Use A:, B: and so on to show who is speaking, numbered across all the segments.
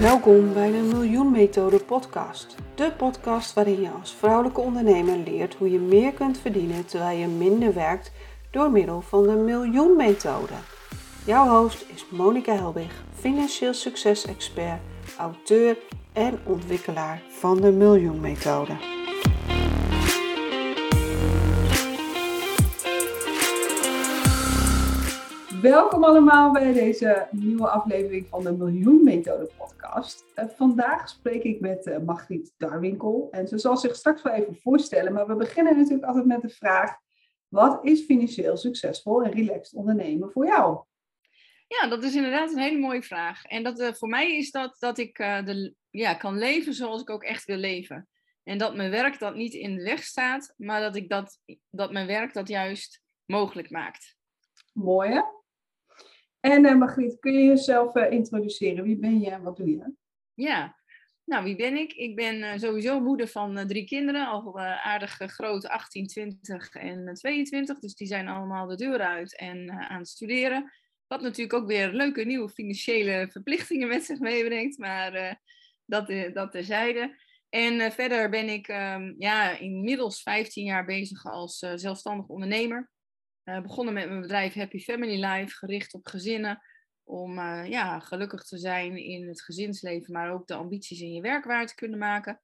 A: Welkom bij de Miljoen Methode podcast. De podcast waarin je als vrouwelijke ondernemer leert hoe je meer kunt verdienen terwijl je minder werkt door middel van de Miljoen Methode. Jouw host is Monika Helbig, financieel succes-expert, auteur en ontwikkelaar van de Miljoen Methode. Welkom allemaal bij deze nieuwe aflevering van de Miljoen Methode podcast. Uh, vandaag spreek ik met uh, Margriet Darwinkel en ze zal zich straks wel even voorstellen, maar we beginnen natuurlijk altijd met de vraag, wat is financieel succesvol en relaxed ondernemen voor jou?
B: Ja, dat is inderdaad een hele mooie vraag. En dat, uh, voor mij is dat dat ik de, ja, kan leven zoals ik ook echt wil leven. En dat mijn werk dat niet in de weg staat, maar dat, ik dat, dat mijn werk dat juist mogelijk maakt.
A: Mooi hè? En uh, Margriet, kun je jezelf uh, introduceren? Wie ben je en wat doe je?
B: Ja, nou wie ben ik? Ik ben uh, sowieso moeder van drie kinderen, al aardig groot, 18, 20 en 22. Dus die zijn allemaal de deur uit en aan het studeren. Wat natuurlijk ook weer leuke nieuwe financiële verplichtingen met zich meebrengt, maar dat, dat terzijde. En verder ben ik um, ja, inmiddels 15 jaar bezig als zelfstandig ondernemer. Uh, begonnen met mijn bedrijf Happy Family Life, gericht op gezinnen. Om uh, ja, gelukkig te zijn in het gezinsleven, maar ook de ambities in je werk waar te kunnen maken.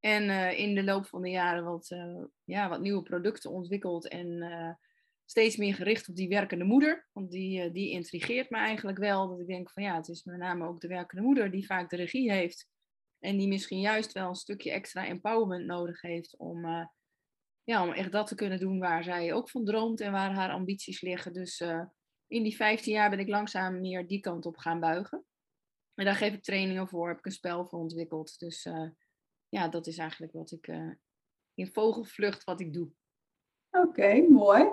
B: En uh, in de loop van de jaren wat, ja, wat nieuwe producten ontwikkeld en steeds meer gericht op die werkende moeder. Want die, die intrigeert me eigenlijk wel. Dat ik denk van ja, het is met name ook de werkende moeder die vaak de regie heeft. En die misschien juist wel een stukje extra empowerment nodig heeft om ja, om echt dat te kunnen doen waar zij ook van droomt en waar haar ambities liggen. Dus uh, in die 15 jaar ben ik langzaam meer die kant op gaan buigen. En daar geef ik trainingen voor, heb ik een spel voor ontwikkeld. Dus uh, ja, dat is eigenlijk wat ik uh, in vogelvlucht wat ik doe.
A: Oké, mooi.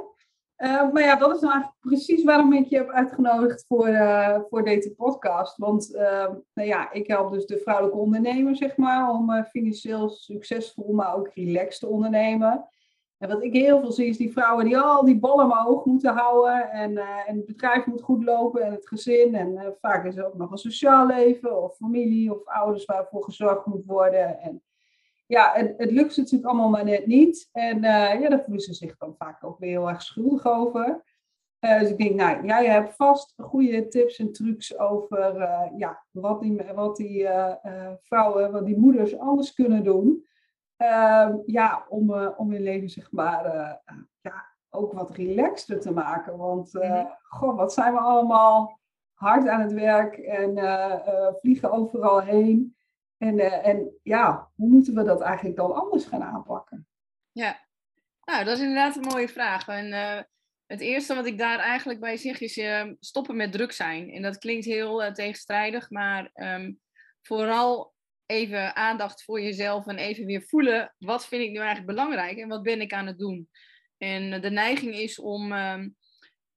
A: maar ja, dat is nou eigenlijk precies waarom ik je heb uitgenodigd voor, voor deze podcast. Want nou ja, ik help dus de vrouwelijke ondernemer, zeg maar, om financieel succesvol, maar ook relaxed te ondernemen. En wat ik heel veel zie is die vrouwen die al die ballen omhoog moeten houden. En, uh, en het bedrijf moet goed lopen en het gezin. En uh, vaak is er ook nog een sociaal leven of familie of ouders waarvoor gezorgd moet worden. En ja, het, lukt ze natuurlijk allemaal maar net niet. En uh, ja, daar voelen ze zich dan vaak ook weer heel erg schuldig over. dus ik denk, nou, jij hebt vast goede tips en trucs over ja, wat die, wat die vrouwen, wat die moeders anders kunnen doen. Ehm, ja, om, uh, om je leven zeg maar uh, ja, ook wat relaxter te maken. Want uh, goh, wat zijn we allemaal hard aan het werk en vliegen overal heen. En, en ja, hoe moeten we dat eigenlijk dan anders gaan aanpakken?
B: Ja, nou, dat is inderdaad een mooie vraag. En het eerste wat ik daar eigenlijk bij zeg is stoppen met druk zijn. En dat klinkt heel tegenstrijdig, maar um, vooral even aandacht voor jezelf en even weer voelen, wat vind ik nu eigenlijk belangrijk en wat ben ik aan het doen. En de neiging is om ehm,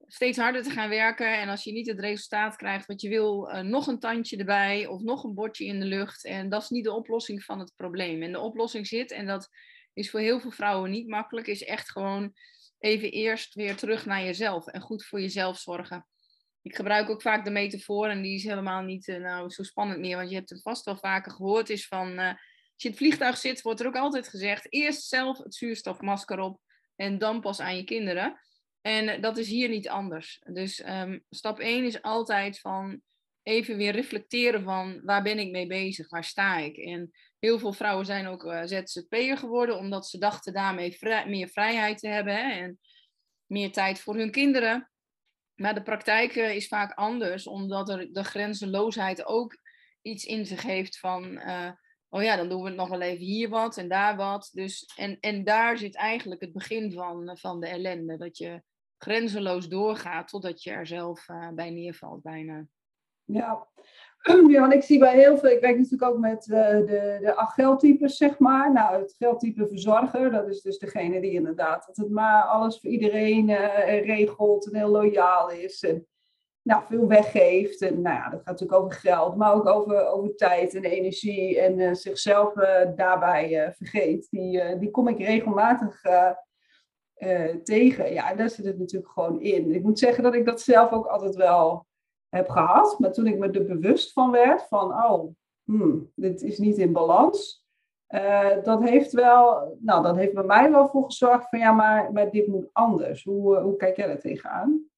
B: steeds harder te gaan werken en als je niet het resultaat krijgt wat je wil, uh, nog een tandje erbij of nog een bordje in de lucht. En dat is niet de oplossing van het probleem. En de oplossing zit, en dat is voor heel veel vrouwen niet makkelijk, is echt gewoon even eerst weer terug naar jezelf en goed voor jezelf zorgen ik gebruik ook vaak de metafoor en die is helemaal niet uh, nou, zo spannend meer, want je hebt het vast wel vaker gehoord, is van uh, als je in het vliegtuig zit, wordt er ook altijd gezegd, eerst zelf het zuurstofmasker op en dan pas aan je kinderen. En uh, dat is hier niet anders. Dus um, stap 1 is altijd van even weer reflecteren van waar ben ik mee bezig, waar sta ik. En heel veel vrouwen zijn ook ZZP'er geworden, omdat ze dachten daarmee meer vrijheid te hebben hè, en meer tijd voor hun kinderen. Maar de praktijk eh, is vaak anders, omdat er de grenzeloosheid ook iets in zich heeft van, uh, oh ja, dan doen we het nog wel even hier wat en daar wat. Dus, en, en daar zit eigenlijk het begin van, van de ellende, dat je grenzeloos doorgaat totdat je er zelf uh, bij neervalt bijna.
A: Ja, Ja, want ik zie bij heel veel, ik werk natuurlijk ook met uh, de, de acht geldtypes, zeg maar. Nou, het geldtype verzorger, dat is dus degene die inderdaad het maar alles voor iedereen uh, regelt en heel loyaal is. En nou, veel weggeeft. En nou ja, dat gaat natuurlijk over geld, maar ook over, over tijd en energie. En uh, zichzelf daarbij vergeet. Die, die kom ik regelmatig tegen. Ja, daar zit het natuurlijk gewoon in. Ik moet zeggen dat ik dat zelf ook altijd wel heb gehad. Maar toen ik me er bewust van werd, van oh, hmm, dit is niet in balans. Uh, dat heeft wel, nou, dat heeft bij mij wel voor gezorgd van ja, maar, maar dit moet anders. Hoe, hoe kijk jij daar tegenaan?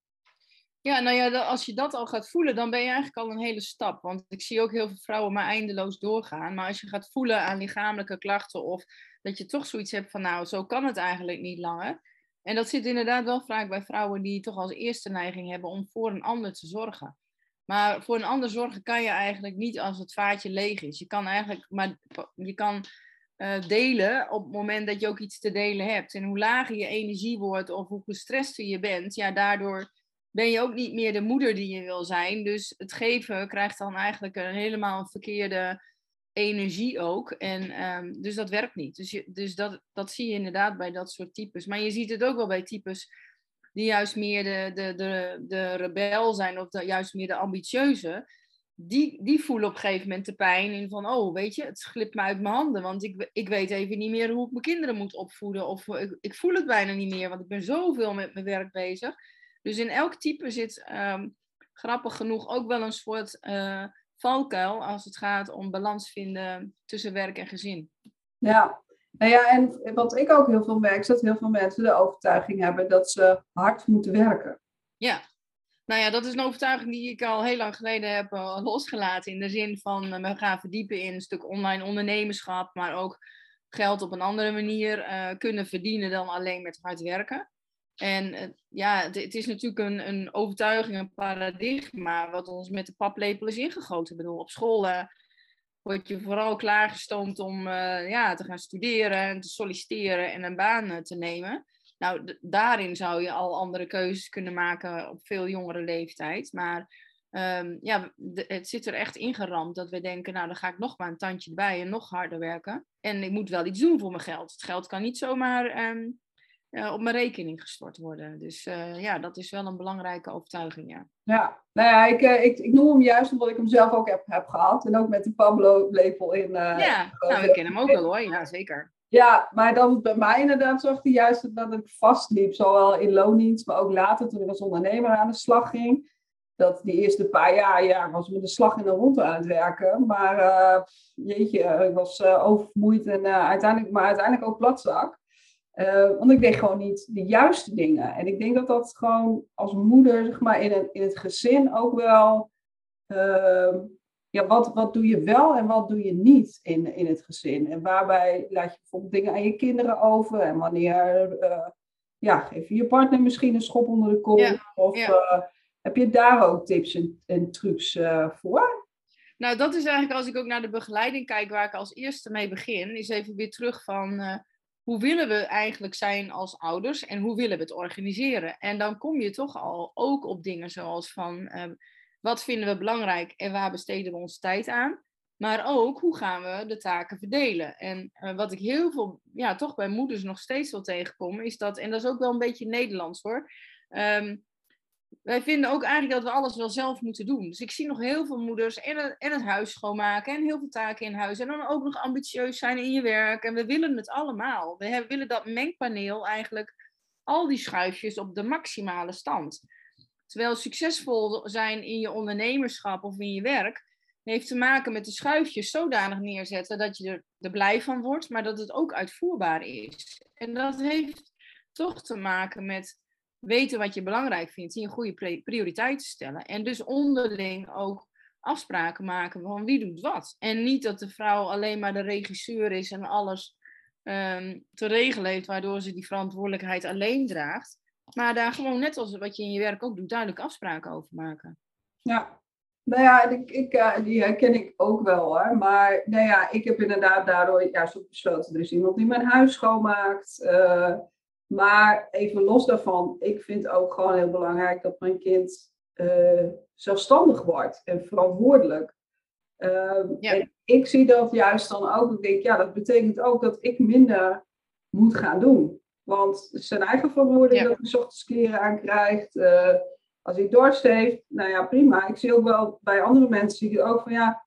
B: Ja, nou ja, als je dat al gaat voelen, dan ben je eigenlijk al een hele stap. Want ik zie ook heel veel vrouwen maar eindeloos doorgaan. Maar als je gaat voelen aan lichamelijke klachten of dat je toch zoiets hebt van nou, zo kan het eigenlijk niet langer. En dat zit inderdaad wel vaak bij vrouwen die toch als eerste neiging hebben om voor een ander te zorgen. Maar voor een ander zorgen kan je eigenlijk niet als het vaatje leeg is. Je kan eigenlijk, maar je kan uh, delen op het moment dat je ook iets te delen hebt. En hoe lager je energie wordt of hoe gestrester je bent, ja, daardoor ben je ook niet meer de moeder die je wil zijn. Dus het geven krijgt dan eigenlijk een helemaal verkeerde energie ook. En um, dus dat werkt niet. Dus, dus dat, dat zie je inderdaad bij dat soort types. Maar je ziet het ook wel bij types die juist meer de, de, de, de rebel zijn of de, juist meer de ambitieuze. Die, die voelen op een gegeven moment de pijn in van, oh weet je, het glipt me uit mijn handen. Want ik, ik weet even niet meer hoe ik mijn kinderen moet opvoeden. Of ik, ik voel het bijna niet meer, want ik ben zoveel met mijn werk bezig. Dus in elk type zit um, grappig genoeg ook wel een soort uh, valkuil als het gaat om balans vinden tussen werk en gezin.
A: Ja, nou ja, en wat ik ook heel veel merk, is dat heel veel mensen de overtuiging hebben dat ze hard moeten werken.
B: Ja, nou ja, dat is een overtuiging die ik al heel lang geleden heb uh, losgelaten. In de zin van, uh, we gaan verdiepen in een stuk online ondernemerschap, maar ook geld op een andere manier uh, kunnen verdienen dan alleen met hard werken. En ja, het, is natuurlijk een, een overtuiging, een paradigma, wat ons met de paplepel is ingegoten. Ik bedoel, op school word je vooral klaargestoomd om uh, ja, te gaan studeren en te solliciteren en een baan uh, te nemen. Nou, daarin zou je al andere keuzes kunnen maken op veel jongere leeftijd. Maar um, ja, het zit er echt ingeramd dat we denken, nou dan ga ik nog maar een tandje erbij en nog harder werken. En ik moet wel iets doen voor mijn geld. Het geld kan niet zomaar um, uh, op mijn rekening gestort worden. Dus uh, ja, dat is wel een belangrijke overtuiging, ja.
A: Ja, nou ja, ik, uh, ik, ik noem hem juist omdat ik hem zelf ook heb, heb gehad. En ook met de Pablo-lepel in.
B: ja, nou, we kennen hem ook wel hoor. Ja, zeker.
A: Ja, maar dan bij mij inderdaad zorgde hij juist dat ik vastliep. Zowel in loondienst, maar ook later toen ik als ondernemer aan de slag ging. Dat die eerste paar jaar, ja, was met de slag in de ronde aan het werken. Maar jeetje, ik was oververmoeid en uiteindelijk, maar uiteindelijk ook platzak. Uh, want ik deed gewoon niet de juiste dingen. En ik denk dat dat gewoon als moeder, zeg maar, in het, in het gezin ook wel. Uh, ja, wat, wat doe je wel en wat doe je niet in, in het gezin? En waarbij laat je bijvoorbeeld dingen aan je kinderen over? En wanneer uh, ja, geef je je partner misschien een schop onder de kop? Ja, of ja. heb je daar ook tips en, en trucs voor?
B: Nou, dat is eigenlijk als ik ook naar de begeleiding kijk, waar ik als eerste mee begin, is even weer terug van hoe willen we eigenlijk zijn als ouders en hoe willen we het organiseren? En dan kom je toch al ook op dingen zoals van uh, wat vinden we belangrijk en waar besteden we onze tijd aan? Maar ook hoe gaan we de taken verdelen? En uh, wat ik heel veel, ja, toch bij moeders nog steeds wel tegenkom, is dat, en dat is ook wel een beetje Nederlands hoor. Um, wij vinden ook eigenlijk dat we alles wel zelf moeten doen. Dus ik zie nog heel veel moeders en het, en het huis schoonmaken en heel veel taken in huis. En dan ook nog ambitieus zijn in je werk. En we willen het allemaal. We willen dat mengpaneel eigenlijk al die schuifjes op de maximale stand. Terwijl succesvol zijn in je ondernemerschap of in je werk heeft te maken met de schuifjes zodanig neerzetten dat je er, er blij van wordt, maar dat het ook uitvoerbaar is. En dat heeft toch te maken met weten wat je belangrijk vindt, je goede prioriteiten stellen. En dus onderling ook afspraken maken van wie doet wat. En niet dat de vrouw alleen maar de regisseur is en alles um, te regelen heeft, waardoor ze die verantwoordelijkheid alleen draagt. Maar daar gewoon, net als wat je in je werk ook doet, duidelijk afspraken over maken.
A: Ja, nou ja, ik, ik, uh, die herken ik ook wel hoor. Maar nou ja, ik heb inderdaad daardoor juist ook besloten. Er is iemand die mijn huis schoonmaakt. Uh, maar even los daarvan, ik vind ook gewoon heel belangrijk dat mijn kind uh, zelfstandig wordt en verantwoordelijk. Uh, en ik zie dat juist dan ook. Ik denk, ja, dat betekent ook dat ik minder moet gaan doen. Want zijn eigen verantwoording ja. dat hij ochtends kleren aankrijgt. Uh, als hij dorst heeft, nou ja, prima. Ik zie ook wel bij andere mensen zie ik ook van ja,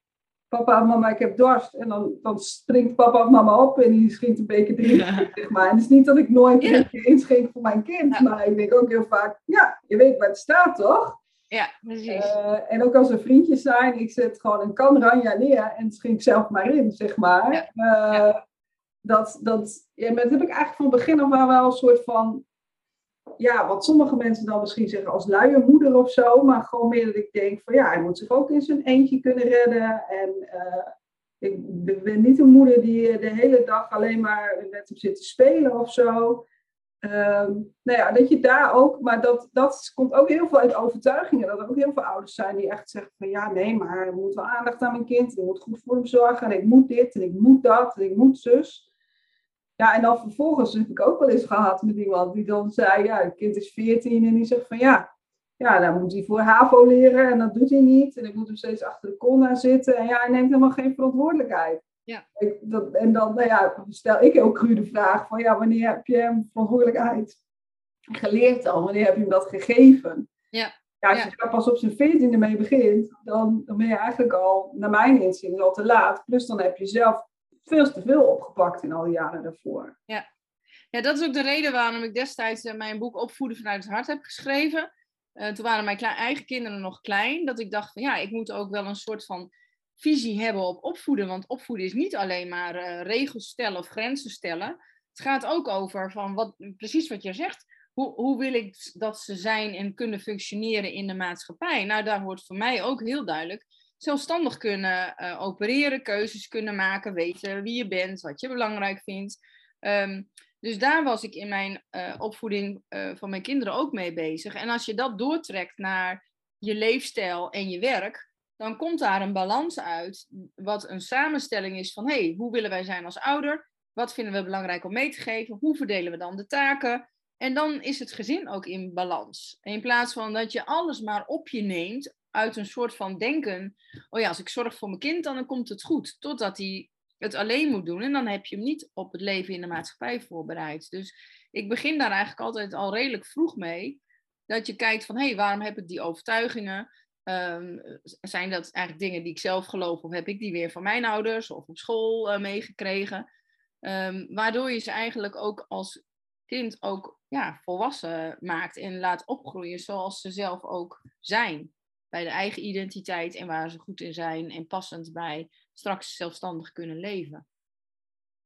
A: papa, mama, ik heb dorst. En dan, dan springt papa of mama op en die schenkt een beker drinken, zeg maar. En het is niet dat ik nooit een ja. inschenk voor mijn kind, maar ik denk ook heel vaak, ja, je weet waar het staat, toch?
B: Ja, precies.
A: Uh, en ook als er vriendjes zijn, ik zet gewoon een kan ranja neer en schenk zelf maar in, zeg maar. Ja. Uh, ja. Dat, dat, ja, dat heb ik eigenlijk van begin af aan wel een soort van, ja, wat sommige mensen dan misschien zeggen als luie moeder of zo, maar gewoon meer dat ik denk van ja, hij moet zich ook in zijn eentje kunnen redden. En uh, ik ben niet een moeder die de hele dag alleen maar met hem zit te spelen of zo. Um, nou ja, dat je daar ook, maar dat, dat komt ook heel veel uit overtuigingen. Dat er ook heel veel ouders zijn die echt zeggen van ja, nee, maar ik moet wel aandacht aan mijn kind. Ik moet goed voor hem zorgen en ik moet dit en ik moet dat en ik moet zus. Ja, en dan vervolgens heb ik ook wel eens gehad met iemand die dan zei, ja, het kind is 14 en die zegt van ja, ja, dan moet hij voor HAVO leren en dat doet hij niet. En ik moet hem steeds achter de kon zitten. En ja, hij neemt helemaal geen verantwoordelijkheid.
B: Ja.
A: Ik, dat, en dan nou ja, stel ik ook cru de vraag van ja, wanneer heb je hem verantwoordelijkheid geleerd al? Wanneer heb je hem dat gegeven?
B: Ja.
A: Ja, als je daar pas op zijn veertiende mee begint, dan, dan ben je eigenlijk al, naar mijn inzien, al te laat. Plus dan heb je zelf veel te veel opgepakt in al die jaren daarvoor.
B: Ja. ja, dat is ook de reden waarom ik destijds uh, mijn boek Opvoeden vanuit het hart heb geschreven. Uh, toen waren mijn eigen kinderen nog klein, dat ik dacht van ja, ik moet ook wel een soort van visie hebben op opvoeden. Want opvoeden is niet alleen maar uh, regels stellen of grenzen stellen. Het gaat ook over van wat, precies wat je zegt. Hoe, hoe wil ik dat ze zijn en kunnen functioneren in de maatschappij? Nou, daar wordt voor mij ook heel duidelijk zelfstandig kunnen uh, opereren, keuzes kunnen maken, weten wie je bent, wat je belangrijk vindt. Um, dus daar was ik in mijn uh, opvoeding uh, van mijn kinderen ook mee bezig. En als je dat doortrekt naar je leefstijl en je werk, dan komt daar een balans uit, wat een samenstelling is van, hey, hoe willen wij zijn als ouder? Wat vinden we belangrijk om mee te geven? Hoe verdelen we dan de taken? En dan is het gezin ook in balans. In plaats van dat je alles maar op je neemt uit een soort van denken, oh ja, als ik zorg voor mijn kind, dan komt het goed. Totdat hij het alleen moet doen en dan heb je hem niet op het leven in de maatschappij voorbereid. Dus ik begin daar eigenlijk altijd al redelijk vroeg mee. Dat je kijkt van, hé, hey, waarom heb ik die overtuigingen? Um, zijn dat eigenlijk dingen die ik zelf geloof of heb ik die weer van mijn ouders of op school uh, meegekregen? Um, waardoor je ze eigenlijk ook als kind ook ja, volwassen maakt en laat opgroeien zoals ze zelf ook zijn. Bij de eigen identiteit en waar ze goed in zijn en passend bij straks zelfstandig kunnen leven.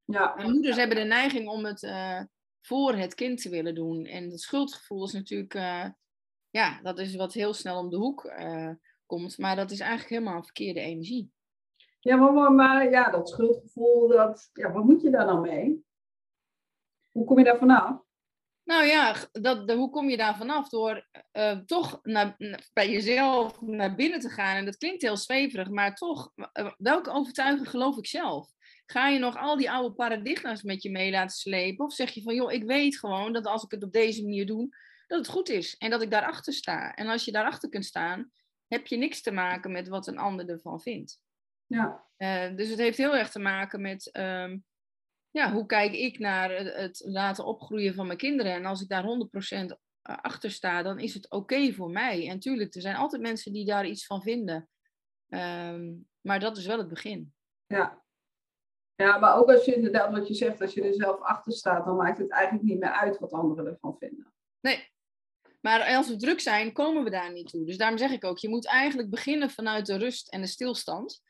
A: Ja.
B: En moeders hebben de neiging om het uh, voor het kind te willen doen. En het schuldgevoel is natuurlijk uh, ja, dat is wat heel snel om de hoek uh, komt. Maar dat is eigenlijk helemaal een verkeerde energie.
A: Ja, maar, maar, ja, dat schuldgevoel, dat, ja, wat moet je daar dan mee? Hoe kom je daar vanaf?
B: Nou ja, dat, de, hoe kom je daar vanaf? Door uh, toch naar, bij jezelf naar binnen te gaan. En dat klinkt heel zweverig, maar toch, uh, welke overtuiging geloof ik zelf? Ga je nog al die oude paradigma's met je mee laten slepen? Of zeg je van, joh, ik weet gewoon dat als ik het op deze manier doe, dat het goed is en dat ik daarachter sta. En als je daarachter kunt staan, heb je niks te maken met wat een ander ervan vindt.
A: Ja.
B: Uh, dus het heeft heel erg te maken met um, ja, hoe kijk ik naar het laten opgroeien van mijn kinderen. En als ik daar 100% achter sta, dan is het oké voor mij. En tuurlijk, er zijn altijd mensen die daar iets van vinden. Um, maar dat is wel het begin.
A: Ja. Ja, maar ook als je inderdaad wat je zegt, als je er zelf achter staat, dan maakt het eigenlijk niet meer uit wat anderen ervan vinden.
B: Nee, maar als we druk zijn, komen we daar niet toe. Dus daarom zeg ik ook, je moet eigenlijk beginnen vanuit de rust en de stilstand.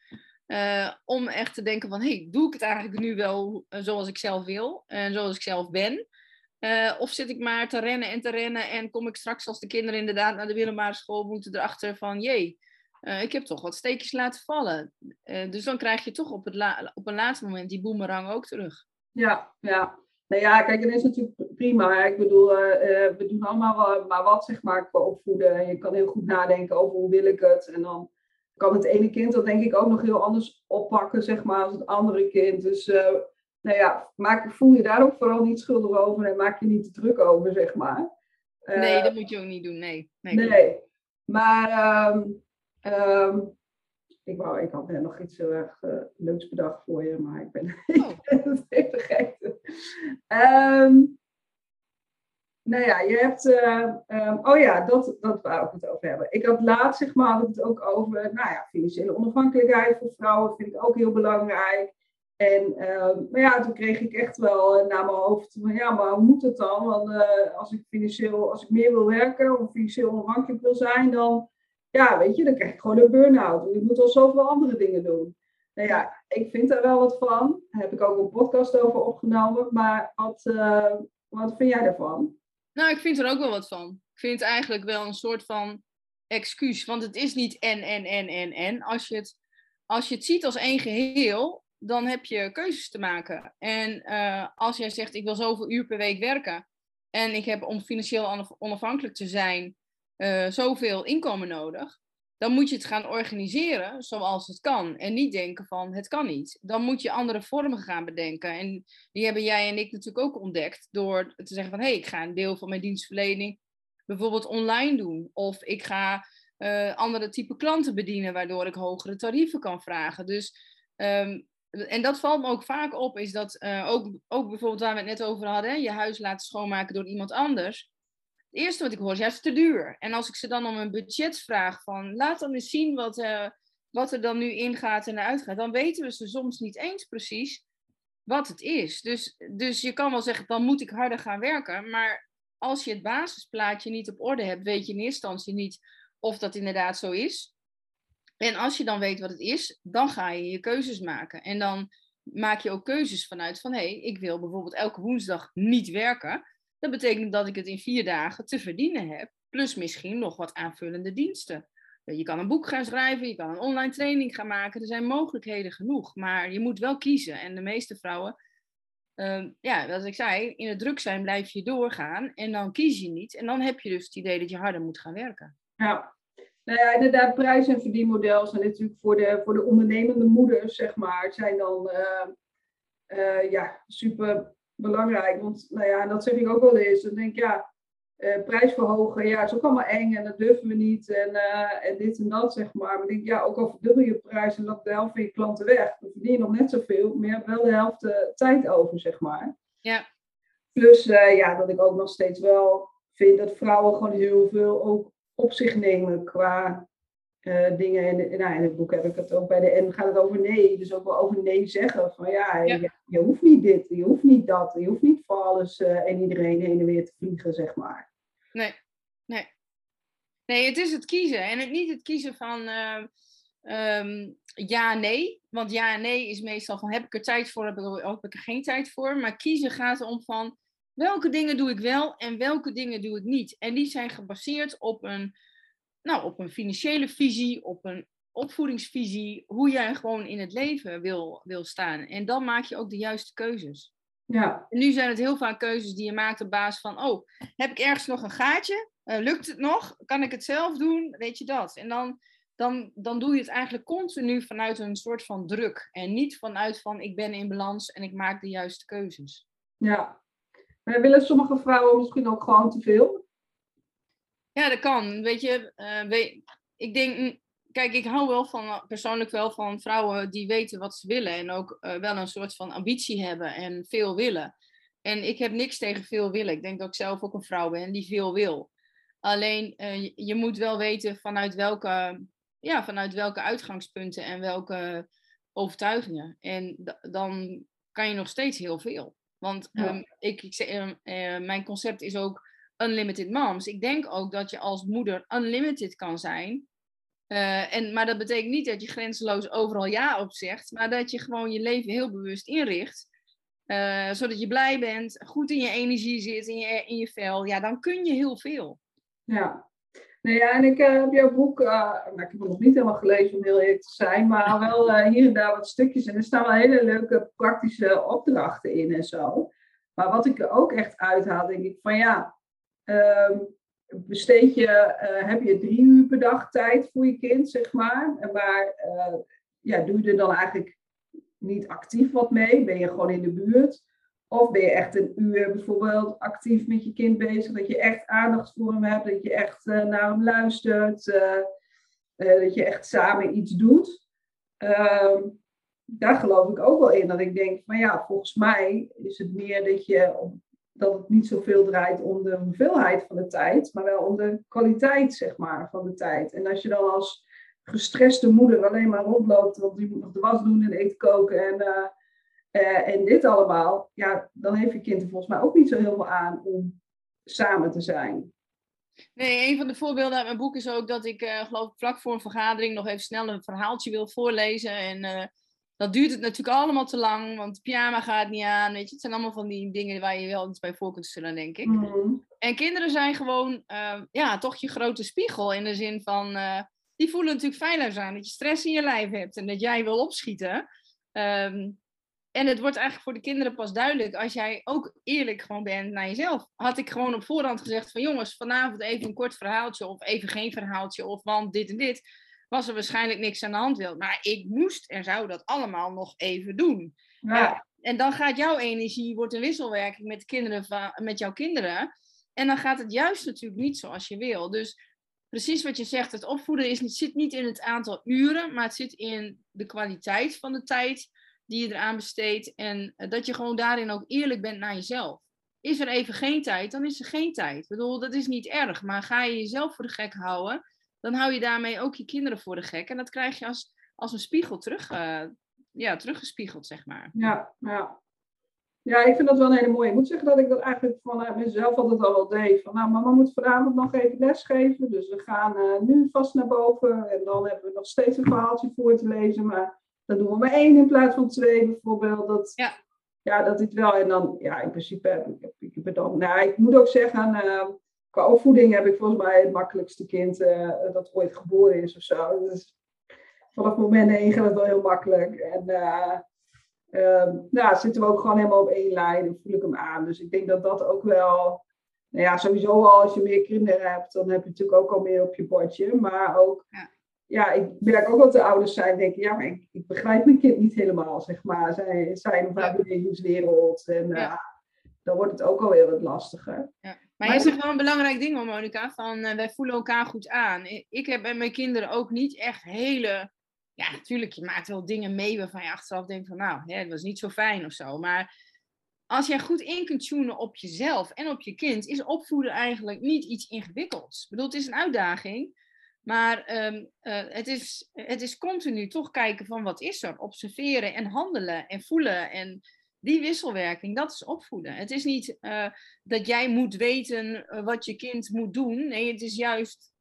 B: Uh, om echt te denken van, hey, doe ik het eigenlijk nu wel uh, zoals ik zelf wil en zoals ik zelf ben? Uh, of zit ik maar te rennen en te rennen en kom ik straks als de kinderen inderdaad naar de middelbare school moeten erachter van, jee, ik heb toch wat steekjes laten vallen. dus dan krijg je toch op, het op een laatste moment die boemerang ook terug.
A: Ja, ja. Nou ja, kijk, dat is natuurlijk prima. Ik bedoel, we doen allemaal maar wat, zeg maar, opvoeden. En je kan heel goed nadenken over hoe wil ik het. En dan kan het ene kind dat denk ik ook nog heel anders oppakken, zeg maar, als het andere kind. Dus, uh, nou ja, maak, voel je daar ook vooral niet schuldig over en maak je niet te druk over, zeg maar.
B: Uh, nee, dat moet je ook niet doen, nee.
A: Nee, nee. maar um, um, ik, wou, ik had net nog iets heel erg uh, leuks bedacht voor je, maar ik ben, oh. ik ben het even vergeten. Um, nou ja, je hebt. Uh, oh ja, dat, dat wou ik het over hebben. Ik had laatst, zeg maar, het ook over. Nou ja, financiële onafhankelijkheid voor vrouwen vind ik ook heel belangrijk. En uh, maar ja, toen kreeg ik echt wel uh, naar mijn hoofd van ja, maar hoe moet het dan? Want uh, als ik financieel, als ik meer wil werken of financieel onafhankelijk wil zijn, dan ja, weet je, dan krijg ik gewoon een burn-out. Ik moet al zoveel andere dingen doen. Nou ja, ik vind daar wel wat van. Daar heb ik ook een podcast over opgenomen. Maar wat, wat vind jij daarvan?
B: Nou, ik vind er ook wel wat van. Ik vind het eigenlijk wel een soort van excuus. Want het is niet en, en, en, en, en. Als je het, als je het ziet als één geheel, dan heb je keuzes te maken. En uh, als jij zegt, ik wil zoveel uur per week werken. En ik heb om financieel onafhankelijk te zijn, uh, zoveel inkomen nodig dan moet je het gaan organiseren zoals het kan. En niet denken van het kan niet. Dan moet je andere vormen gaan bedenken. En die hebben jij en ik natuurlijk ook ontdekt door te zeggen van hé, hey, ik ga een deel van mijn dienstverlening bijvoorbeeld online doen. Of ik ga uh, andere type klanten bedienen, waardoor ik hogere tarieven kan vragen. Dus, um, en dat valt me ook vaak op, is dat uh, ook, ook bijvoorbeeld waar we het net over hadden, je huis laten schoonmaken door iemand anders. Het eerste wat ik hoor is, ja, te duur. En als ik ze dan om een budget vraag van, laat dan eens zien wat, uh, wat er dan nu ingaat en uitgaat, dan weten we ze soms niet eens precies wat het is. Dus, dus je kan wel zeggen, dan moet ik harder gaan werken, maar als je het basisplaatje niet op orde hebt, weet je in eerste instantie niet of dat inderdaad zo is. En als je dan weet wat het is, dan ga je je keuzes maken. En dan maak je ook keuzes vanuit van, hé, hey, ik wil bijvoorbeeld elke woensdag niet werken. Dat betekent dat ik het in vier dagen te verdienen heb, plus misschien nog wat aanvullende diensten. Je kan een boek gaan schrijven, je kan een online training gaan maken. Er zijn mogelijkheden genoeg, maar je moet wel kiezen. En de meeste vrouwen, uh, ja, zoals ik zei, in het druk zijn blijf je doorgaan en dan kies je niet. En dan heb je dus het idee dat je harder moet gaan werken.
A: Ja, nou ja, inderdaad, prijs- en verdienmodel zijn natuurlijk voor de, voor de ondernemende moeders, zeg maar, zijn dan uh, uh, ja, super belangrijk. Want nou ja, dat zeg ik ook wel eens. Dan denk ik, ja, uh, prijs verhogen, ja, is ook allemaal eng en dat durven we niet. En, uh, en dit en dat, zeg maar. Maar ik denk, ja, ook al verdubbel je prijs en de helft van je klanten weg, dan verdien je nog net zoveel, maar je hebt wel de helft uh, tijd over, zeg maar.
B: Ja.
A: Plus, ja, dat ik ook nog steeds wel vind dat vrouwen gewoon heel veel ook op zich nemen qua dingen. En nou, in het boek heb ik het ook bij de N gaat het over nee. Dus ook wel over nee zeggen. Van ja, je, hoeft niet dit, je hoeft niet dat. Je hoeft niet voor alles uh, en iedereen heen en weer te vliegen, zeg maar.
B: Nee, nee. Nee, het is het kiezen. En het, niet het kiezen van uh, um, ja, nee. Want ja nee is meestal van heb ik er tijd voor, heb ik, er, heb ik er geen tijd voor. Maar kiezen gaat erom van welke dingen doe ik wel en welke dingen doe ik niet. En die zijn gebaseerd op een nou, op een financiële visie, op een opvoedingsvisie, hoe jij gewoon in het leven wil, wil staan. En dan maak je ook de juiste keuzes.
A: Ja.
B: En nu zijn het heel vaak keuzes die je maakt op basis van, oh, heb ik ergens nog een gaatje? Uh, lukt het nog? Kan ik het zelf doen? Weet je dat? En dan, dan, dan doe je het eigenlijk continu vanuit een soort van druk. En niet vanuit van, ik ben in balans en ik maak de juiste keuzes.
A: Ja. Maar willen sommige vrouwen misschien ook gewoon te veel?
B: Ja, dat kan. Weet je, uh, weet, ik denk, kijk, ik hou wel van, persoonlijk wel van vrouwen die weten wat ze willen en ook uh, wel een soort van ambitie hebben en veel willen. En ik heb niks tegen veel willen. Ik denk dat ik zelf ook een vrouw ben die veel wil. Alleen, uh, je, moet wel weten vanuit welke, ja, vanuit welke uitgangspunten en welke overtuigingen. En dan kan je nog steeds heel veel. Want ja. um, ik, ik, mijn concept is ook Unlimited Moms. Ik denk ook dat je als moeder unlimited kan zijn. Uh, en, maar dat betekent niet dat je grenzeloos overal ja op zegt, maar dat je gewoon je leven heel bewust inricht. Uh, zodat je blij bent, goed in je energie zit, in je, in je vel. Ja, dan kun je heel veel.
A: Ja. Nou ja, en ik uh, heb jouw boek, nou, ik heb het nog niet helemaal gelezen om heel eerlijk te zijn, maar wel hier en daar wat stukjes. En er staan wel hele leuke praktische opdrachten in en zo. Maar wat ik er ook echt uithaal, denk ik van ja, Uh, besteed je, uh, heb je drie uur per dag tijd voor je kind, zeg maar. Maar uh, ja, doe je er dan eigenlijk niet actief wat mee? Ben je gewoon in de buurt? Of ben je echt een uur bijvoorbeeld actief met je kind bezig? Dat je echt aandacht voor hem hebt, dat je echt uh, naar hem luistert, dat je echt samen iets doet. Uh, daar geloof ik ook wel in. Dat ik denk van ja, volgens mij is het meer dat je op dat het niet zoveel draait om de hoeveelheid van de tijd, maar wel om de kwaliteit, zeg maar, van de tijd. En als je dan als gestreste moeder alleen maar rondloopt, want die moet nog de was doen en eten koken en, uh, uh, en dit allemaal, ja, dan heeft je kind er volgens mij ook niet zo heel veel aan om samen te zijn.
B: Nee, een van de voorbeelden uit mijn boek is ook dat ik, uh, geloof ik, vlak voor een vergadering nog even snel een verhaaltje wil voorlezen. En dat duurt het natuurlijk allemaal te lang, want pyjama gaat niet aan. Weet je, het zijn allemaal van die dingen waar je wel iets bij voor kunt stellen, denk ik.
A: Mm.
B: En kinderen zijn gewoon, uh, ja, toch je grote spiegel in de zin van, die voelen natuurlijk feilloos aan dat je stress in je lijf hebt en dat jij wil opschieten. Um, en het wordt eigenlijk voor de kinderen pas duidelijk als jij ook eerlijk gewoon bent naar jezelf. Had ik gewoon op voorhand gezegd van jongens, vanavond even een kort verhaaltje of even geen verhaaltje of want dit en dit, was er waarschijnlijk niks aan de hand. Maar ik moest en zou dat allemaal nog even doen.
A: Ja. ja.
B: en dan gaat jouw energie, wordt een wisselwerking met, de kinderen van, met jouw kinderen. En dan gaat het juist natuurlijk niet zoals je wil. Dus precies wat je zegt, het opvoeden is, het zit niet in het aantal uren, maar het zit in de kwaliteit van de tijd die je eraan besteedt. En eh, dat je gewoon daarin ook eerlijk bent naar jezelf. Is er even geen tijd, dan is er geen tijd. Ik bedoel, dat is niet erg. Maar ga je jezelf voor de gek houden, dan hou je daarmee ook je kinderen voor de gek. En dat krijg je als, als een spiegel terug, uh, ja, teruggespiegeld, zeg maar.
A: Ja, ja. Ja, ik vind dat wel een hele mooie. Ik moet zeggen dat ik dat eigenlijk vanuit mezelf altijd al wel deed. Van, nou, mama moet vanavond nog even lesgeven. Dus we gaan uh, nu vast naar boven. En dan hebben we nog steeds een verhaaltje voor te lezen. Maar dan doen we maar één in plaats van twee bijvoorbeeld. Dat,
B: ja.
A: ja, dat dit wel. En dan, ja, in principe heb ik, ik, ik, dan, nou, ik moet ook zeggen, uh, qua opvoeding heb ik volgens mij het makkelijkste kind uh, dat ooit geboren is of zo. Dus vanaf moment één gaat het wel heel makkelijk. En uh, nou, zitten we ook gewoon helemaal op één lijn en voel ik hem aan. Dus ik denk dat dat ook wel. Nou ja, sowieso al als je meer kinderen hebt, dan heb je natuurlijk ook al meer op je bordje. Maar ook
B: ja
A: ja, ik merk ook dat de ouders zijn denken, ja, maar ik, ik begrijp mijn kind niet helemaal, zeg maar. Zij zijn op haar bewegingswereld en ja. uh, dan wordt het ook alweer wat lastiger.
B: Ja. Maar, maar zegt wel een belangrijk ding, hoor, Monika, van uh, wij voelen elkaar goed aan. Ik heb bij mijn kinderen ook niet echt hele... Ja, natuurlijk, je maakt wel dingen mee waarvan je achteraf denkt van, nou, hè, het was niet zo fijn of zo. Maar als jij goed in kunt tunen op jezelf en op je kind, is opvoeden eigenlijk niet iets ingewikkelds. Ik bedoel, het is een uitdaging. Maar um, uh, het, is, het is continu toch kijken van wat is er, observeren en handelen en voelen. En die wisselwerking, dat is opvoeden. Het is niet uh, dat jij moet weten uh, wat je kind moet doen. Nee, het is juist,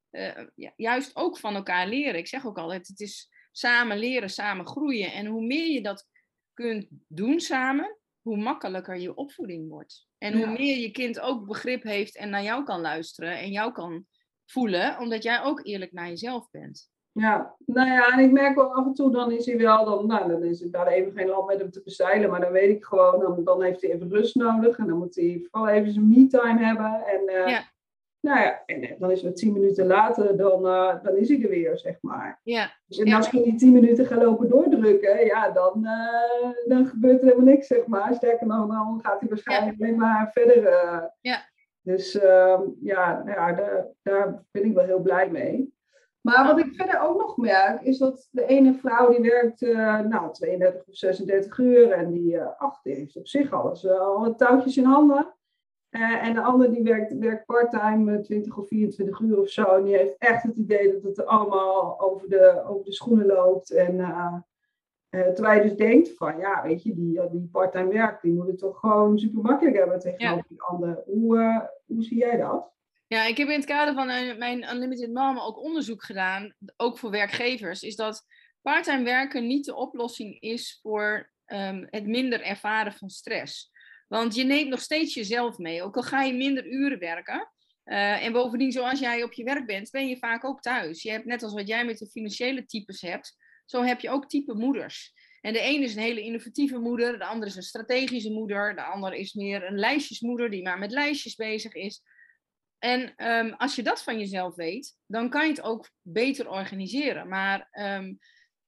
B: juist ook van elkaar leren. Ik zeg ook altijd, het is samen leren, samen groeien. En hoe meer je dat kunt doen samen, hoe makkelijker je opvoeding wordt. En hoe meer je kind ook begrip heeft en naar jou kan luisteren en jou kan voelen, omdat jij ook eerlijk naar jezelf bent.
A: Ja, nou ja, en ik merk wel af en toe, dan is hij wel, dan, nou, dan is het daar even geen land met hem te bezeilen, maar dan weet ik gewoon, dan, dan heeft hij even rust nodig en dan moet hij vooral even zijn me-time hebben. En, uh,
B: ja.
A: Nou ja, en dan is het tien minuten later, dan, uh, dan is hij er weer, zeg maar.
B: Ja.
A: Dus en als ik die tien minuten ga lopen doordrukken, ja, dan, uh, dan gebeurt er helemaal niks, zeg maar. Sterker nog, dan gaat hij waarschijnlijk ja. alleen maar verder.
B: ja.
A: Dus uh, ja, nou ja daar, daar ben ik wel heel blij mee. Maar wat ik verder ook nog merk, is dat de ene vrouw die werkt uh, nou, 32 of 36 uur en die, uh, ach, die heeft op zich alles al uh, touwtjes in handen. en de andere die werkt, werkt part-time 20 of 24 uur of zo. En die heeft echt het idee dat het allemaal over de, over de schoenen loopt. En terwijl je dus denkt van, ja, weet je, die, die part-time werk, die moet het toch gewoon super makkelijk hebben tegenover ja. die ander. Hoe, hoe zie jij dat?
B: Ja, ik heb in het kader van uh, mijn Unlimited Mom ook onderzoek gedaan, ook voor werkgevers, is dat parttime werken niet de oplossing is voor um, het minder ervaren van stress. Want je neemt nog steeds jezelf mee, ook al ga je minder uren werken. en bovendien, zoals jij op je werk bent, ben je vaak ook thuis. Je hebt net als wat jij met de financiële types hebt, zo heb je ook type moeders. En de een is een hele innovatieve moeder, de andere is een strategische moeder, de ander is meer een lijstjesmoeder die maar met lijstjes bezig is. En um, als je dat van jezelf weet, dan kan je het ook beter organiseren. Maar, um,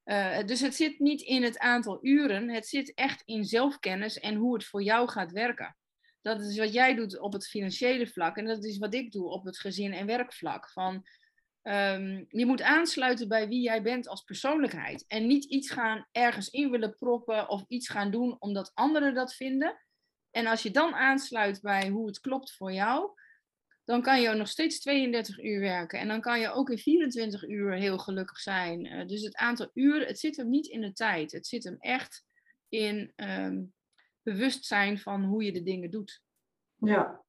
B: uh, dus het zit niet in het aantal uren, het zit echt in zelfkennis en hoe het voor jou gaat werken. Dat is wat jij doet op het financiële vlak en dat is wat ik doe op het gezin- en werkvlak. Van, Um, je moet aansluiten bij wie jij bent als persoonlijkheid. En niet iets gaan ergens in willen proppen of iets gaan doen omdat anderen dat vinden. En als je dan aansluit bij hoe het klopt voor jou, dan kan je nog steeds 32 uur werken. En dan kan je ook in 24 uur heel gelukkig zijn. Uh, dus het aantal uren, het zit hem niet in de tijd. Het zit hem echt in um, bewustzijn van hoe je de dingen doet.
A: Ja,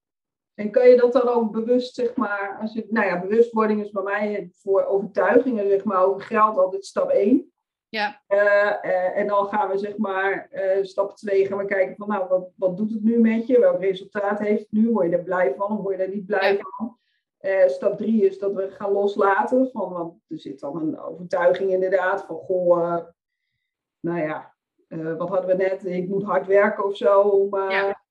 A: En kan je dat dan ook bewust, zeg maar, als je, nou ja, bewustwording is bij mij voor overtuigingen, zeg maar, over geld altijd stap 1.
B: Ja.
A: Uh, en dan gaan we, zeg maar, uh, stap 2 gaan we kijken van, nou, wat, wat doet het nu met je? Welk resultaat heeft het nu? Word je er blij van of word je er niet blij ja. van? stap 3 is dat we gaan loslaten, van, want er zit dan een overtuiging inderdaad van, goh, nou ja, wat hadden we net? Ik moet hard werken of zo om... Ja.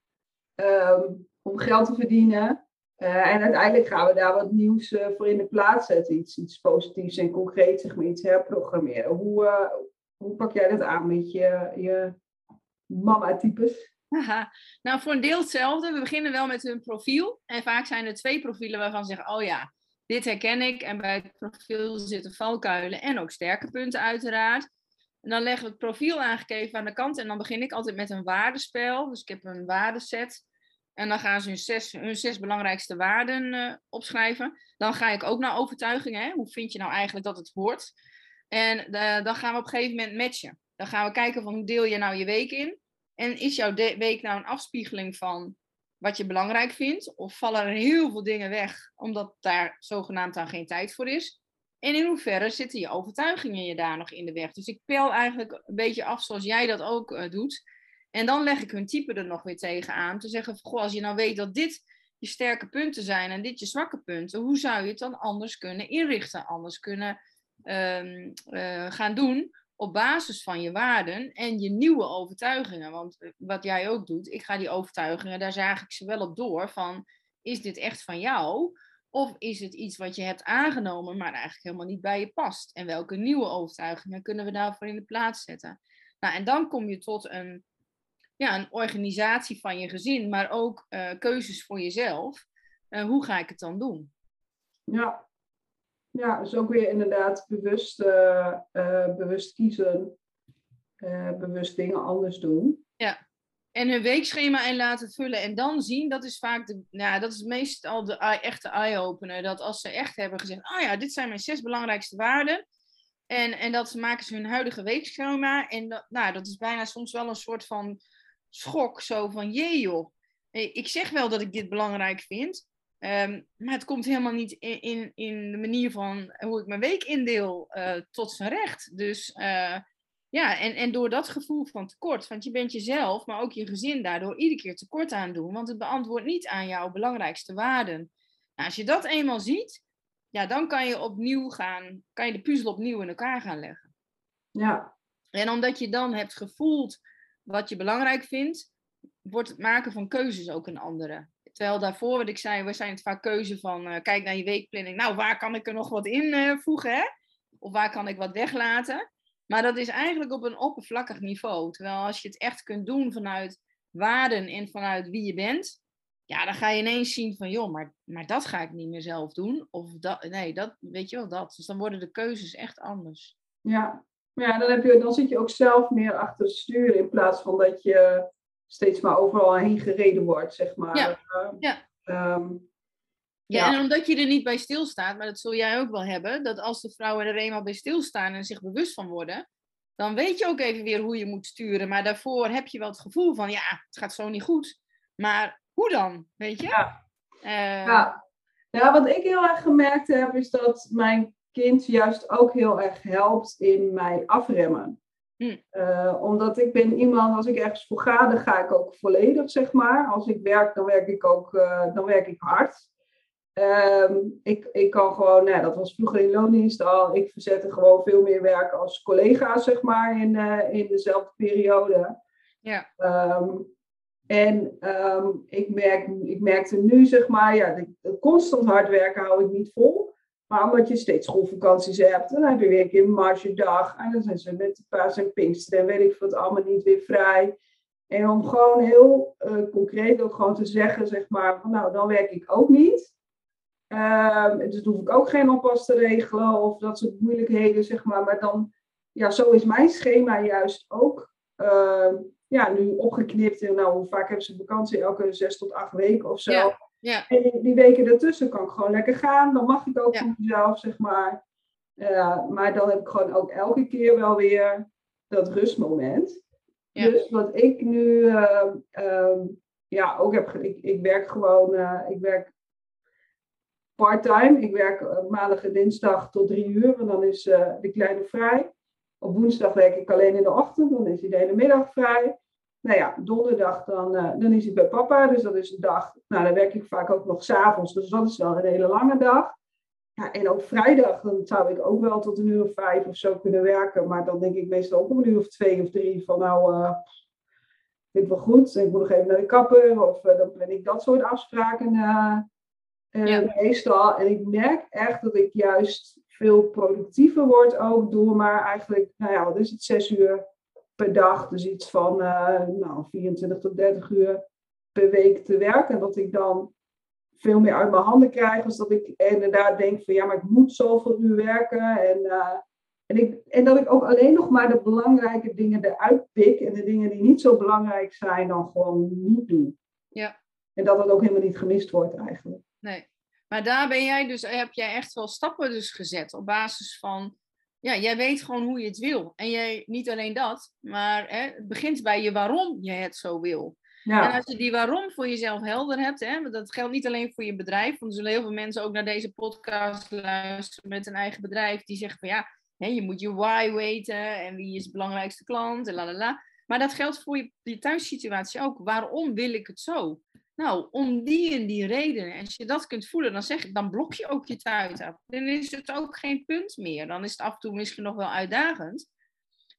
A: Um, om geld te verdienen. Uh, en uiteindelijk gaan we daar wat nieuws uh, voor in de plaats zetten. Iets, iets positiefs en concreets, zeg maar, iets herprogrammeren. Hoe, uh, hoe pak jij dat aan met je, je mama-types?
B: Nou, voor een deel hetzelfde. We beginnen wel met hun profiel. En vaak zijn er twee profielen waarvan ze zeggen, oh ja, dit herken ik. En bij het profiel zitten valkuilen en ook sterke punten uiteraard. En dan leggen we het profiel aangegeven aan de kant. En dan begin ik altijd met een waardespel. Dus ik heb een waardeset. En dan gaan ze hun zes, hun zes belangrijkste waarden uh, opschrijven. Dan ga ik ook naar overtuigingen. Hoe vind je nou eigenlijk dat het hoort? En uh, dan gaan we op een gegeven moment matchen. Dan gaan we kijken van hoe deel je nou je week in? En is jouw week nou een afspiegeling van wat je belangrijk vindt? Of vallen er heel veel dingen weg omdat daar zogenaamd aan geen tijd voor is? En in hoeverre zitten je overtuigingen je daar nog in de weg? Dus ik pel eigenlijk een beetje af zoals jij dat ook uh, doet. En dan leg ik hun type er nog weer tegenaan. Te zeggen, goh, als je nou weet dat dit je sterke punten zijn en dit je zwakke punten, hoe zou je het dan anders kunnen inrichten, anders kunnen um, uh, gaan doen op basis van je waarden en je nieuwe overtuigingen. Want eh, wat jij ook doet, ik ga die overtuigingen, daar zaag ik ze wel op door van, is dit echt van jou? Of is het iets wat je hebt aangenomen, maar eigenlijk helemaal niet bij je past? En welke nieuwe overtuigingen kunnen we daarvoor in de plaats zetten? Nou, en dan kom je tot een ja, een organisatie van je gezin, maar ook uh, keuzes voor jezelf. Uh, hoe ga ik het dan doen?
A: Ja, ja dus ook weer inderdaad bewust, uh, bewust kiezen, bewust dingen anders doen.
B: Ja, en hun weekschema in laten vullen en dan zien, dat is vaak de, nou, dat is meestal de echte eye-opener. Dat als ze echt hebben gezegd, ah oh ja, dit zijn mijn zes belangrijkste waarden. En, en dat maken ze hun huidige weekschema. En dat, nou, dat is bijna soms wel een soort van schok. Zo van, jee joh, ik zeg wel dat ik dit belangrijk vind. Ehm, maar het komt helemaal niet in, in, in, de manier van hoe ik mijn week indeel uh, tot zijn recht. Dus uh, ja, en, en door dat gevoel van tekort, want je bent jezelf, maar ook je gezin daardoor iedere keer tekort aan doen, want het beantwoordt niet aan jouw belangrijkste waarden. Nou, als je dat eenmaal ziet, ja, dan kan je opnieuw gaan, kan je de puzzel opnieuw in elkaar gaan leggen.
A: Ja.
B: En omdat je dan hebt gevoeld wat je belangrijk vindt, wordt het maken van keuzes ook een andere. Terwijl daarvoor, wat ik zei, we zijn het vaak keuze van uh, kijk naar je weekplanning. Nou, waar kan ik er nog wat in uh, voegen? Hè? Of waar kan ik wat weglaten? Maar dat is eigenlijk op een oppervlakkig niveau. Terwijl als je het echt kunt doen vanuit waarden en vanuit wie je bent, ja, dan ga je ineens zien van, joh, maar, maar dat ga ik niet meer zelf doen. Of dat, nee, dat, weet je wel, dat. Dus dan worden de keuzes echt anders.
A: Ja, ja, dan, heb je, dan zit je ook zelf meer achter het stuur in plaats van dat je steeds maar overal heen gereden wordt, zeg maar.
B: Ja, ja. Um, ja, en omdat je er niet bij stilstaat, maar dat zul jij ook wel hebben, dat als de vrouwen er eenmaal bij stilstaan en zich bewust van worden, dan weet je ook even weer hoe je moet sturen. Maar daarvoor heb je wel het gevoel van, ja, het gaat zo niet goed. Maar hoe dan, weet je?
A: Ja. Uh, ja. ja, wat ik heel erg gemerkt heb, is dat mijn kind juist ook heel erg helpt in mij afremmen. Hm. Uh, omdat ik ben iemand, als ik ergens voor ga, dan ga ik ook volledig, zeg maar. Als ik werk, dan werk ik ook uh, dan werk ik hard. Um, ik, ik kan gewoon, nou, dat was vroeger in loondienst al, ik verzette gewoon veel meer werk als collega, zeg maar, in, uh, in dezelfde periode.
B: Ja.
A: Um, en um, ik, merk, ik merkte nu, zeg maar, ja, constant hard werken hou ik niet vol. Omdat je steeds schoolvakanties hebt, dan heb je weer een keer margedag. En dan zijn ze met de paas en pinkster en weet ik wat allemaal niet weer vrij. En om gewoon heel uh, concreet ook gewoon te zeggen, zeg maar, van nou, dan werk ik ook niet. Um, dus hoef ik ook geen oppas te regelen of dat soort moeilijkheden, zeg maar. Maar dan, ja, zo is mijn schema juist ook uh, ja, nu opgeknipt. En nou, hoe vaak hebben ze vakantie? Elke zes tot acht weken of zo.
B: Ja.
A: En die, weken ertussen kan ik gewoon lekker gaan. Dan mag ik ook voor mezelf, zeg maar. Uh, maar dan heb ik gewoon ook elke keer wel weer dat rustmoment. Ja. Dus wat ik nu uh, uh, ja, ook heb ik, ik werk gewoon, uh, ik werk parttime. Ik werk uh, maandag en dinsdag tot drie uur en dan is de kleine vrij. Op woensdag werk ik alleen in de ochtend, dan is hij de hele middag vrij. Nou ja, donderdag dan, dan is hij bij papa, dus dat is een dag. Nou, dan werk ik vaak ook nog s'avonds, dus dat is wel een hele lange dag. Ja, en ook vrijdag, dan zou ik ook wel tot een uur of vijf of zo kunnen werken. Maar dan denk ik meestal ook om een uur of twee of drie van nou, uh, dit wel goed. Ik moet nog even naar de kapper of uh, dan ben ik dat soort afspraken ja. meestal. En ik merk echt dat ik juist veel productiever word ook door maar eigenlijk, nou ja, wat is het, zes uur per dag. Dus iets van nou, 24 tot 30 uur per week te werken. En dat ik dan veel meer uit mijn handen krijg. Als dat ik inderdaad denk van ja, maar ik moet zoveel uur werken. En, uh, en, ik, en dat ik ook alleen nog maar de belangrijke dingen eruit pik. En de dingen die niet zo belangrijk zijn, dan gewoon niet doe.
B: Ja.
A: En dat dat ook helemaal niet gemist wordt eigenlijk.
B: Nee. Maar daar ben jij dus, heb jij echt wel stappen dus gezet op basis van, ja, jij weet gewoon hoe je het wil. En jij, niet alleen dat, maar hè, het begint bij je waarom je het zo wil. Ja. En als je die waarom voor jezelf helder hebt, hè, dat geldt niet alleen voor je bedrijf, want er zullen heel veel mensen ook naar deze podcast luisteren met een eigen bedrijf, die zeggen van ja, hè, je moet je why weten en wie is de belangrijkste klant en la la la. Maar dat geldt voor je, je thuissituatie ook. Waarom wil ik het zo? Nou, om die en die redenen. Als je dat kunt voelen, dan, zeg, dan blok je ook je thuis af. Dan is het ook geen punt meer. Dan is het af en toe misschien nog wel uitdagend.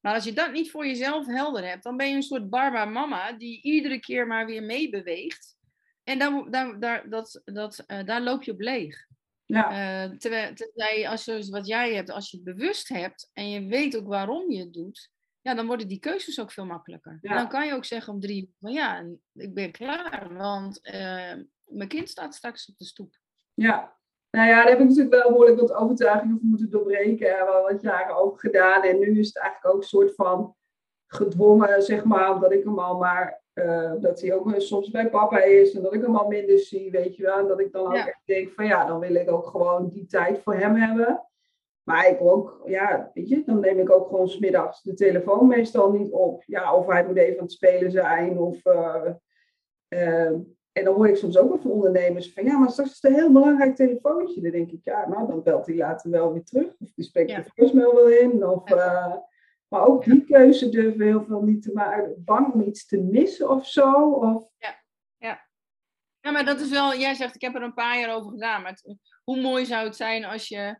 B: Maar als je dat niet voor jezelf helder hebt, dan ben je een soort barba mama die iedere keer maar weer meebeweegt. En daar, daar, daar, dat, dat, uh, daar loop je op leeg. Ja. Uh, terwijl, terwijl als je, wat jij hebt, als je het bewust hebt en je weet ook waarom je het doet, ja, dan worden die keuzes ook veel makkelijker. Ja. En dan kan je ook zeggen om drie uur van ja, ik ben klaar, want uh, mijn kind staat straks op de stoep.
A: Ja, nou ja, daar heb ik natuurlijk wel behoorlijk wat overtuigingen voor moeten doorbreken. Daar wel wat jaren over gedaan. En nu is het eigenlijk ook een soort van gedwongen, zeg maar, omdat ik hem al maar, uh, dat hij ook soms bij papa is en dat ik hem al minder zie, weet je wel. En dat ik dan ook echt denk van ja, dan wil ik ook gewoon die tijd voor hem hebben. Maar ik ook, ja, weet je, dan neem ik ook gewoon smiddags de telefoon meestal niet op. Ja, of hij moet even aan het spelen zijn of... Uh, uh, en dan hoor ik soms ook wel van ondernemers van ja, maar straks is het een heel belangrijk telefoontje. Dan denk ik, ja, nou dan belt hij later wel weer terug. Of die spreekt ja. de voicemail wel in. Of, uh, maar ook die keuze durven heel veel niet te maken. Bang om iets te missen of zo. Of...
B: Ja, ja. Ja, maar dat is wel, jij zegt, ik heb er een paar jaar over gedaan. Maar hoe mooi zou het zijn als je,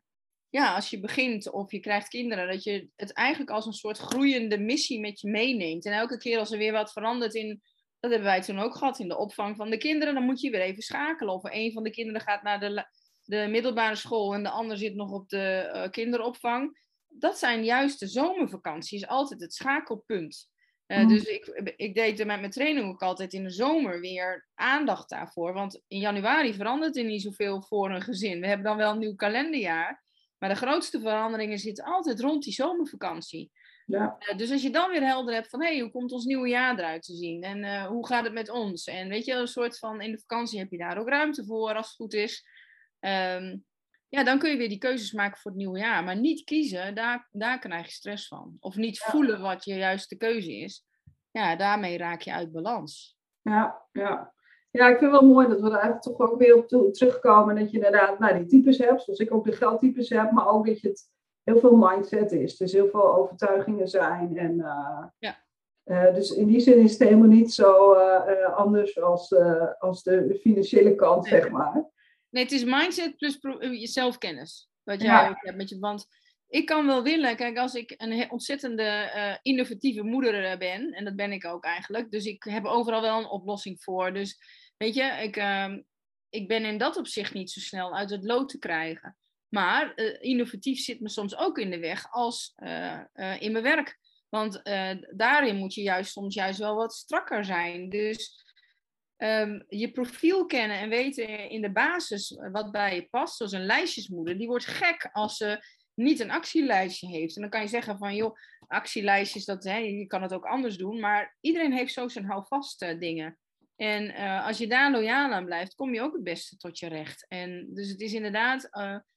B: ja, als je begint of je krijgt kinderen, dat je het eigenlijk als een soort groeiende missie met je meeneemt. En elke keer als er weer wat verandert in dat hebben wij toen ook gehad in de opvang van de kinderen. Dan moet je weer even schakelen. Of een van de kinderen gaat naar de, de middelbare school en de ander zit nog op de uh, kinderopvang. Dat zijn juist de zomervakanties altijd het schakelpunt. Uh, Dus ik, ik deed er met mijn training ook altijd in de zomer weer aandacht daarvoor. Want in januari verandert er niet zoveel voor een gezin. We hebben dan wel een nieuw kalenderjaar. Maar de grootste veranderingen zitten altijd rond die zomervakantie. Ja. Uh, dus als je dan weer helder hebt van, hé, hey, hoe komt ons nieuwe jaar eruit te zien? En uh, hoe gaat het met ons? En weet je, een soort van, in de vakantie heb je daar ook ruimte voor, als het goed is. Um, ja, dan kun je weer die keuzes maken voor het nieuwe jaar. Maar niet kiezen, daar, daar krijg je stress van. Of niet ja. voelen wat je juiste keuze is. Ja, daarmee raak je uit balans.
A: Ja, ja. Ja, ik vind het wel mooi dat we er eigenlijk toch ook weer op terugkomen. Dat je inderdaad nou, die types hebt, zoals ik ook de geldtypes heb. Maar ook dat je het heel veel mindset is. Dus heel veel overtuigingen zijn. En, uh, ja. Uh, dus in die zin is het helemaal niet zo uh, anders als, als de financiële kant, nee. zeg maar.
B: Nee, het is mindset plus je zelfkennis. Wat jij ja. hebt met je, want ik kan wel willen, kijk, als ik een ontzettende innovatieve moeder ben, en dat ben ik ook eigenlijk, dus ik heb overal wel een oplossing voor. Dus weet je, ik, ehm, ik ben in dat opzicht niet zo snel uit het lood te krijgen. Maar uh, innovatief zit me soms ook in de weg als uh, uh, in mijn werk. Want daarin moet je juist soms juist wel wat strakker zijn. Dus um, je profiel kennen en weten in de basis wat bij je past, zoals een lijstjesmoeder, die wordt gek als ze niet een actielijstje heeft. En dan kan je zeggen van, joh, actielijstjes, dat, hè, je kan het ook anders doen. Maar iedereen heeft zo zijn houvast dingen. En als je daar loyaal aan blijft, kom je ook het beste tot je recht. En dus het is inderdaad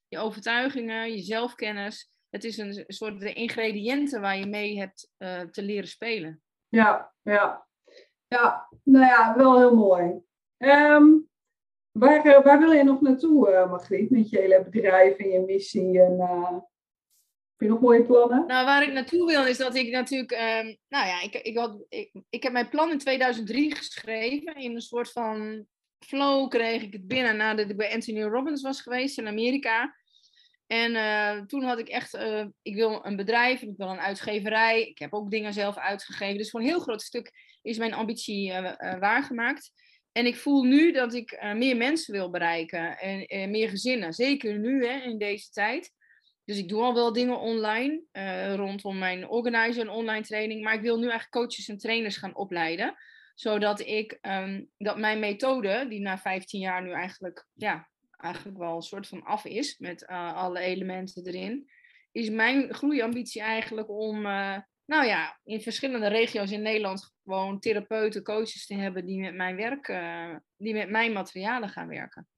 B: je overtuigingen, je zelfkennis. Het is een soort de ingrediënten waar je mee hebt uh, te leren spelen.
A: Ja, ja. Ja, nou ja, wel heel mooi. Ehm, waar, eh, waar wil je nog naartoe, Margriet, met je hele bedrijf en je missie? En, heb je nog mooie plannen?
B: Nou, waar ik naartoe wil is dat ik natuurlijk... Um, nou ja, ik, ik, had, ik, ik heb mijn plan in 2003 geschreven. In een soort van flow kreeg ik het binnen nadat ik bij Anthony Robbins was geweest in Amerika. En uh, toen had ik echt, uh, ik wil een bedrijf, ik wil een uitgeverij. Ik heb ook dingen zelf uitgegeven. Dus voor een heel groot stuk is mijn ambitie uh, waargemaakt. En ik voel nu dat ik meer mensen wil bereiken en meer gezinnen. Zeker nu hè, in deze tijd. Dus ik doe al wel dingen online rondom mijn organizer en online training. Maar ik wil nu eigenlijk coaches en trainers gaan opleiden. Zodat ik, um, dat mijn methode, die na 15 jaar nu eigenlijk ja, eigenlijk wel een soort van af is met uh, alle elementen erin, is mijn groeiambitie eigenlijk om, uh, nou ja, in verschillende regio's in Nederland gewoon therapeuten, coaches te hebben die met mijn werk, die met mijn materialen gaan werken.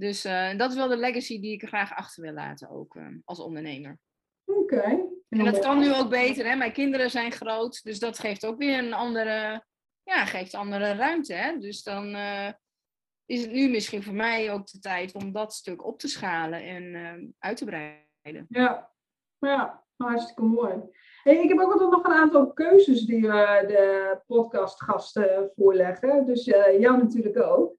B: Dus dat is wel de legacy die ik graag achter wil laten ook als ondernemer.
A: Oké. Okay.
B: En dat kan nu ook beter, hè? Mijn kinderen zijn groot, dus dat geeft ook weer een andere, ja, geeft andere ruimte, hè? Dus dan is het nu misschien voor mij ook de tijd om dat stuk op te schalen en uit te breiden.
A: Ja, ja hartstikke mooi. Hey, ik heb ook nog een aantal keuzes die we de podcastgasten voorleggen. Dus jou natuurlijk ook.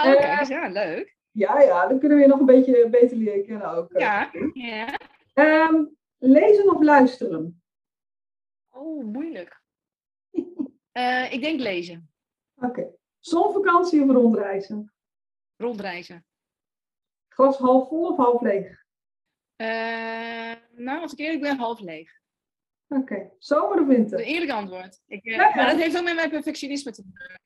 B: Oké, okay, ja, leuk.
A: Ja, ja, dan kunnen we je nog een beetje beter leren kennen ook.
B: Ja, ja.
A: Um, lezen of luisteren?
B: Oh, moeilijk. uh, ik denk lezen.
A: Oké. Okay. Zonvakantie of rondreizen?
B: Rondreizen.
A: Glas half vol of half leeg?
B: Uh, nou, als ik eerlijk ben, half leeg.
A: Oké. Okay. Zomer of winter?
B: Een eerlijk antwoord. Ik, uh, ja, Maar dat heeft ook met mijn perfectionisme te maken.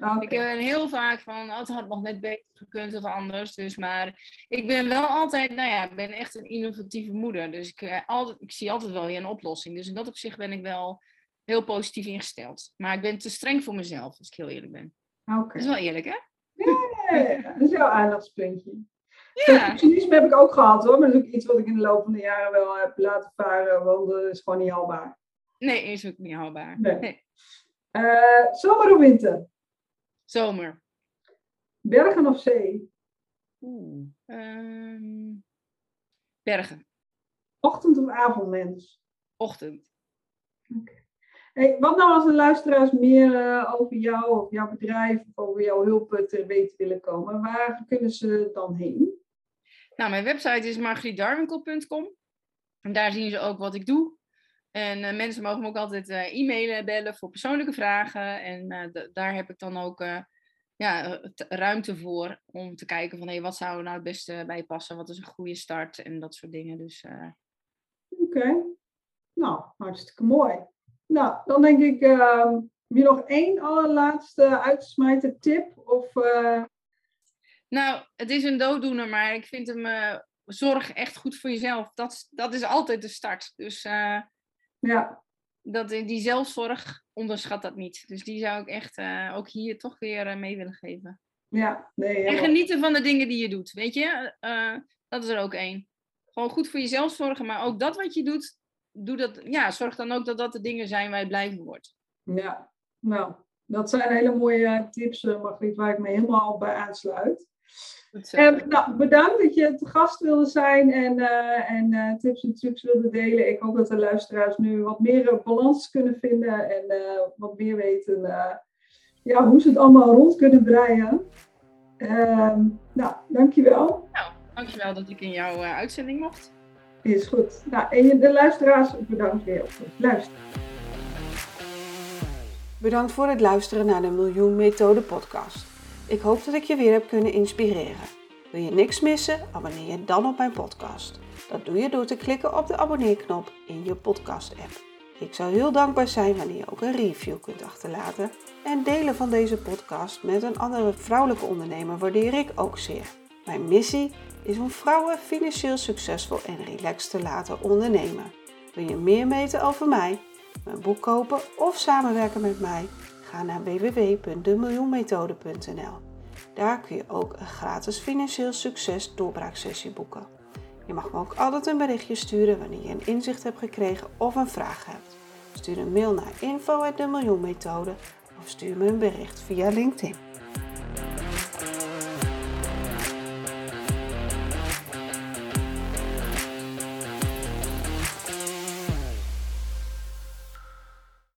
A: Okay.
B: Ik ben heel vaak van, oh, het had nog net beter gekund of anders. Dus, maar ik ben wel altijd, nou ja, ik ben echt een innovatieve moeder. Dus ik, uh, altijd, ik zie altijd wel weer een oplossing. Dus in dat opzicht ben ik wel heel positief ingesteld. Maar ik ben te streng voor mezelf, als ik heel eerlijk ben.
A: Okay.
B: Dat is wel eerlijk, hè?
A: Ja, ja, ja. dat is jouw aandachtspuntje. Ja. Perfectionisme heb ik ook gehad hoor, maar dat is ook iets wat ik in de loop van de jaren wel heb laten varen, want dat is gewoon niet haalbaar.
B: Nee, is ook niet haalbaar.
A: Nee. nee. Uh, zomer of winter?
B: Zomer.
A: Bergen of zee?
B: Oeh. Um, bergen.
A: Ochtend of avondmens?
B: Ochtend.
A: Okay. Hey, wat nou als de luisteraars meer uh, over jou of jouw bedrijf of over jouw hulp te weten willen komen? Waar kunnen ze dan heen?
B: Nou, mijn website is margrietdarwinkel.com. En daar zien ze ook wat ik doe. En uh, mensen mogen me ook altijd uh, e-mailen, bellen voor persoonlijke vragen. En daar heb ik dan ook ja, ruimte voor om te kijken van hey, wat zou er nou het beste bij passen? Wat is een goede start en dat soort dingen. Dus,
A: Oké, okay. nou, hartstikke mooi. Nou, dan denk ik, heb je nog één allerlaatste uitsmijter tip? Of.
B: Nou, het is een dooddoener, maar ik vind hem, zorg echt goed voor jezelf. Dat, dat is altijd de start. Dus uh,
A: ja.
B: dat, die zelfzorg, onderschat dat niet. Dus die zou ik echt ook hier toch weer mee willen geven.
A: Ja, nee.
B: En genieten van de dingen die je doet, weet je? dat is er ook één. Gewoon goed voor jezelf zorgen, maar ook dat wat je doet, doe dat, ja, zorg dan ook dat dat de dingen zijn waar je blij van wordt.
A: Ja, nou, dat zijn hele mooie tips, Margriet, waar ik me helemaal bij aansluit. En, nou, bedankt dat je te gast wilde zijn en, uh, en uh, tips en trucs wilde delen. Ik hoop dat de luisteraars nu wat meer balans kunnen vinden en uh, wat meer weten ja, hoe ze het allemaal rond kunnen breien. Ehm, nou, dankjewel.
B: Nou, dankjewel dat ik in jouw uitzending mocht.
A: Is goed. Nou, en de luisteraars, bedankt weer voor het luisteren. Bedankt voor het luisteren naar de Miljoen Methode podcast. Ik hoop dat ik je weer heb kunnen inspireren. Wil je niks missen? Abonneer je dan op mijn podcast. Dat doe je door te klikken op de abonneerknop in je podcast-app. Ik zou heel dankbaar zijn wanneer je ook een review kunt achterlaten. En delen van deze podcast met een andere vrouwelijke ondernemer waardeer ik ook zeer. Mijn missie is om vrouwen financieel succesvol en relaxed te laten ondernemen. Wil je meer weten over mij, mijn boek kopen of samenwerken met mij? Ga naar www.demiljoenmethode.nl. Daar kun je ook een gratis financieel succes doorbraaksessie boeken. Je mag me ook altijd een berichtje sturen wanneer je een inzicht hebt gekregen of een vraag hebt.
C: Stuur een mail naar info@demiljoenmethode of stuur me een bericht via LinkedIn.